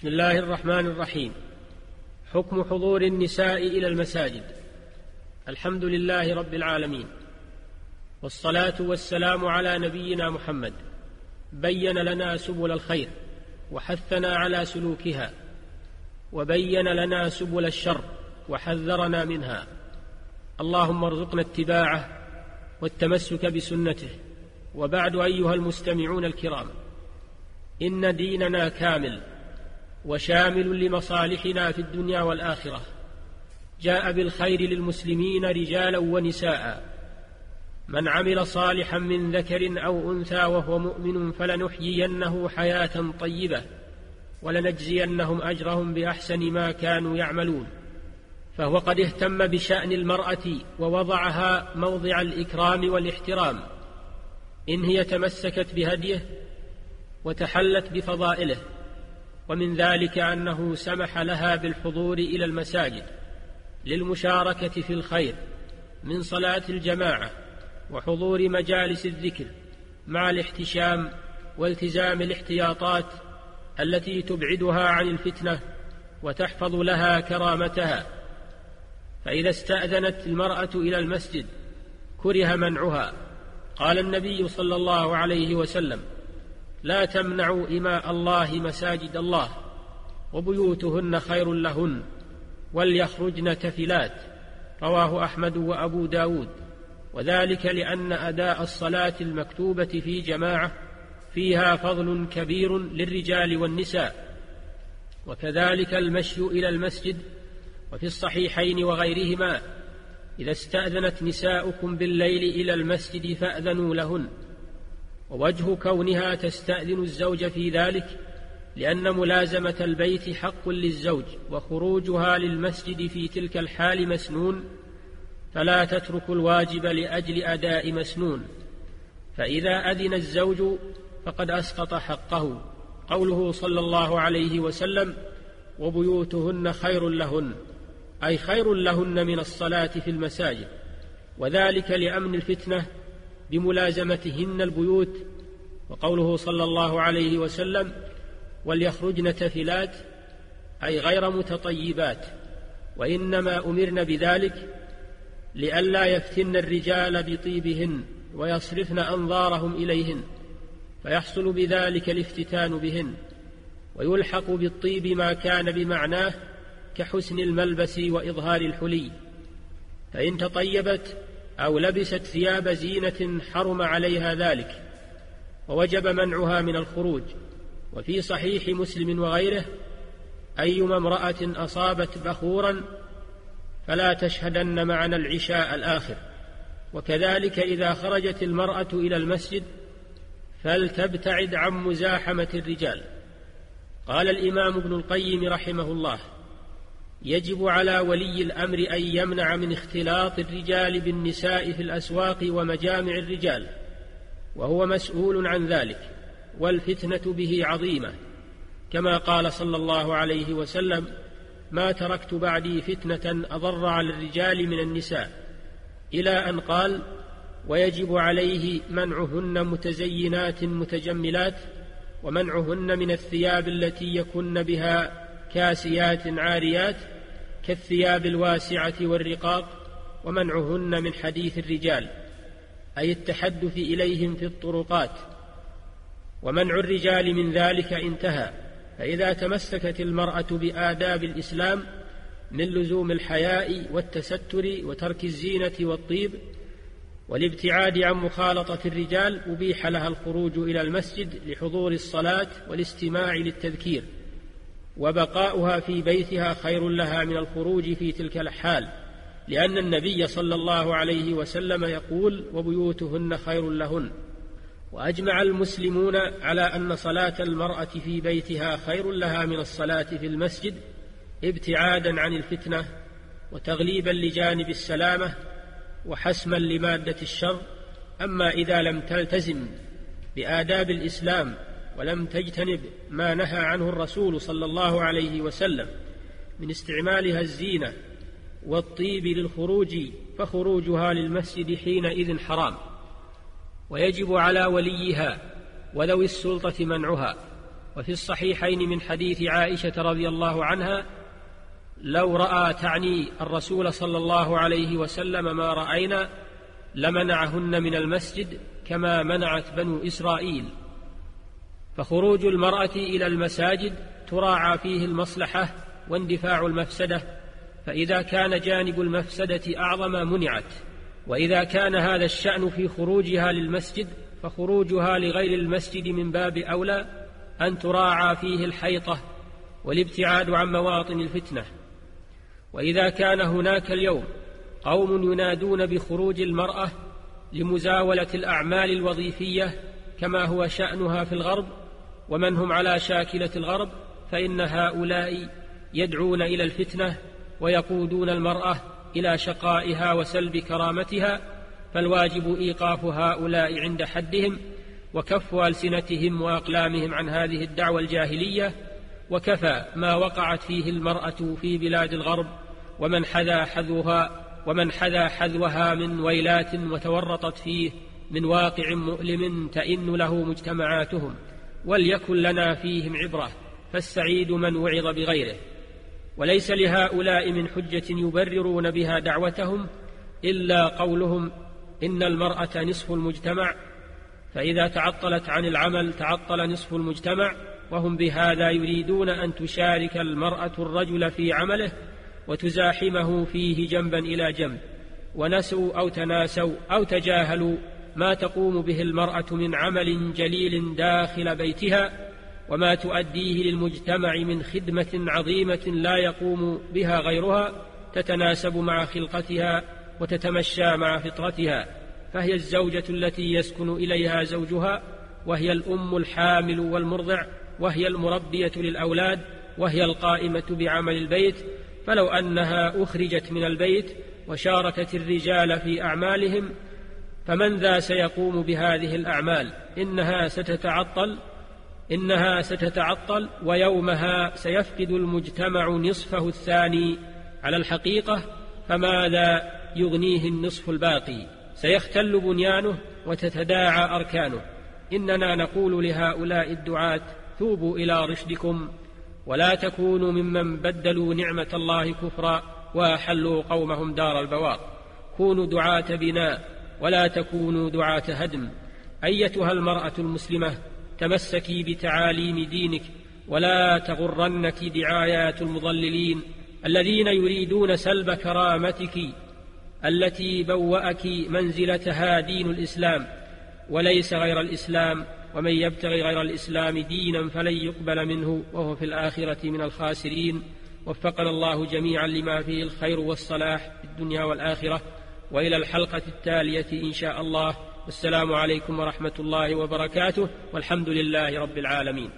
بسم الله الرحمن الرحيم. حكم حضور النساء إلى المساجد. الحمد لله رب العالمين. والصلاة والسلام على نبينا محمد. بين لنا سبل الخير وحثنا على سلوكها. وبين لنا سبل الشر وحذرنا منها. اللهم ارزقنا اتباعه والتمسك بسنته. وبعد أيها المستمعون الكرام. إن ديننا كامل. وشامل لمصالحنا في الدنيا والآخرة. جاء بالخير للمسلمين رجالا ونساء. من عمل صالحا من ذكر أو أنثى وهو مؤمن فلنحيينه حياة طيبة ولنجزينهم أجرهم بأحسن ما كانوا يعملون. فهو قد اهتم بشأن المرأة ووضعها موضع الإكرام والاحترام. إن هي تمسكت بهديه وتحلت بفضائله. ومن ذلك أنه سمح لها بالحضور إلى المساجد للمشاركة في الخير من صلاة الجماعة وحضور مجالس الذكر مع الاحتشام والتزام الاحتياطات التي تبعدها عن الفتنة وتحفظ لها كرامتها. فإذا استأذنت المرأة إلى المسجد كره منعها. قال النبي صلى الله عليه وسلم لا تمنعوا إماء الله مساجد الله وبيوتهن خير لهن وليخرجن تفلات رواه أحمد وأبو داود. وذلك لأن أداء الصلاة المكتوبة في جماعة فيها فضل كبير للرجال والنساء. وكذلك المشي إلى المسجد وفي الصحيحين وغيرهما إذا استأذنت نساؤكم بالليل إلى المسجد فأذنوا لهن. ووجه كونها تستأذن الزوج في ذلك لأن ملازمة البيت حق للزوج وخروجها للمسجد في تلك الحال مسنون فلا تترك الواجب لأجل أداء مسنون. فإذا أذن الزوج فقد أسقط حقه. قوله صلى الله عليه وسلم وبيوتهن خير لهن أي خير لهن من الصلاة في المساجد. وذلك لأمن الفتنة بملازمتهن البيوت وقوله صلى الله عليه وسلم وليخرجن تفلات أي غير متطيبات وإنما أمرن بذلك لئلا يفتن الرجال بطيبهن ويصرفن أنظارهم إليهن فيحصل بذلك الافتتان بهن ويلحق بالطيب ما كان بمعناه كحسن الملبس وإظهار الحلي فإن تطيبت أو لبست ثياب زينة حرم عليها ذلك ووجب منعها من الخروج. وفي صحيح مسلم وغيره أيما امرأة أصابت بخورا فلا تشهدن معنا العشاء الآخر. وكذلك إذا خرجت المرأة إلى المسجد فلتبتعد عن مزاحمة الرجال. قال الإمام ابن القيم رحمه الله يجب على ولي الأمر أن يمنع من اختلاط الرجال بالنساء في الأسواق ومجامع الرجال وهو مسؤول عن ذلك والفتنة به عظيمة. كما قال صلى الله عليه وسلم ما تركت بعدي فتنة أضر على الرجال من النساء. إلى أن قال ويجب عليه منعهن متزينات متجملات ومنعهن من الثياب التي يكن بها كاسيات عاريات كالثياب الواسعة والرقاق ومنعهن من حديث الرجال أي التحدث إليهم في الطرقات. ومنع الرجال من ذلك انتهى فإذا تمسكت المرأة بآداب الإسلام من لزوم الحياء والتستر وترك الزينة والطيب والابتعاد عن مخالطة الرجال أبيح لها الخروج إلى المسجد لحضور الصلاة والاستماع للتذكير. وبقاؤها في بيتها خير لها من الخروج في تلك الحال لأن النبي صلى الله عليه وسلم يقول وبيوتهن خير لهن وأجمع المسلمون على أن صلاة المرأة في بيتها خير لها من الصلاة في المسجد ابتعادا عن الفتنة وتغليبا لجانب السلامة وحسما لمادة الشر. أما إذا لم تلتزم بآداب الإسلام ولم تجتنب ما نهى عنه الرسول صلى الله عليه وسلم من استعمالها الزينة والطيب للخروج فخروجها للمسجد حينئذ حرام. ويجب على وليها وذوي السلطة منعها. وفي الصحيحين من حديث عائشة رضي الله عنها لو رأى تعني الرسول صلى الله عليه وسلم ما رأينا لمنعهن من المسجد كما منعت بنو إسرائيل. فخروج المرأة إلى المساجد تراعى فيه المصلحة واندفاع المفسدة فإذا كان جانب المفسدة أعظم منعت وإذا كان هذا الشأن في خروجها للمسجد فخروجها لغير المسجد من باب أولى أن تراعى فيه الحيطة والابتعاد عن مواطن الفتنة. وإذا كان هناك اليوم قوم ينادون بخروج المرأة لمزاولة الأعمال الوظيفية كما هو شأنها في الغرب ومن هم على شاكلة الغرب فإن هؤلاء يدعون إلى الفتنة ويقودون المرأة إلى شقائها وسلب كرامتها فالواجب إيقاف هؤلاء عند حدهم وكف ألسنتهم وأقلامهم عن هذه الدعوة الجاهلية وكفى ما وقعت فيه المرأة في بلاد الغرب ومن حذا حذوها ومن حذا حذوها من ويلات وتورطت فيه من واقع مؤلم تئن له مجتمعاتهم. وليكن لنا فيهم عبرة فالسعيد من وعظ بغيره. وليس لهؤلاء من حجة يبررون بها دعوتهم إلا قولهم إن المرأة نصف المجتمع فإذا تعطلت عن العمل تعطل نصف المجتمع وهم بهذا يريدون أن تشارك المرأة الرجل في عمله وتزاحمه فيه جنبا إلى جنب. ونسوا أو تناسوا أو تجاهلوا ما تقوم به المرأة من عمل جليل داخل بيتها وما تؤديه للمجتمع من خدمة عظيمة لا يقوم بها غيرها تتناسب مع خلقتها وتتمشى مع فطرتها فهي الزوجة التي يسكن إليها زوجها وهي الأم الحامل والمرضع وهي المربية للأولاد وهي القائمة بعمل البيت فلو أنها أخرجت من البيت وشاركت الرجال في أعمالهم فمن ذا سيقوم بهذه الأعمال؟ إنها ستتعطل إنها ستتعطل ويومها سيفقد المجتمع نصفه الثاني على الحقيقة فماذا يغنيه النصف الباقي؟ سيختل بنيانه وتتداعى أركانه. إننا نقول لهؤلاء الدعاة توبوا إلى رشدكم ولا تكونوا ممن بدلوا نعمة الله كفرا وأحلوا قومهم دار البوار كونوا دعاة بناء ولا تكونوا دعاة هدم. أيتها المرأة المسلمة تمسكي بتعاليم دينك ولا تغرنك دعايات المضللين الذين يريدون سلب كرامتك التي بوأك منزلتها دين الإسلام. وليس غير الإسلام ومن يبتغي غير الإسلام دينا فلن يقبل منه وهو في الآخرة من الخاسرين. وفقنا الله جميعا لما فيه الخير والصلاح في الدنيا والآخرة. وإلى الحلقة التالية إن شاء الله. والسلام عليكم ورحمة الله وبركاته. والحمد لله رب العالمين.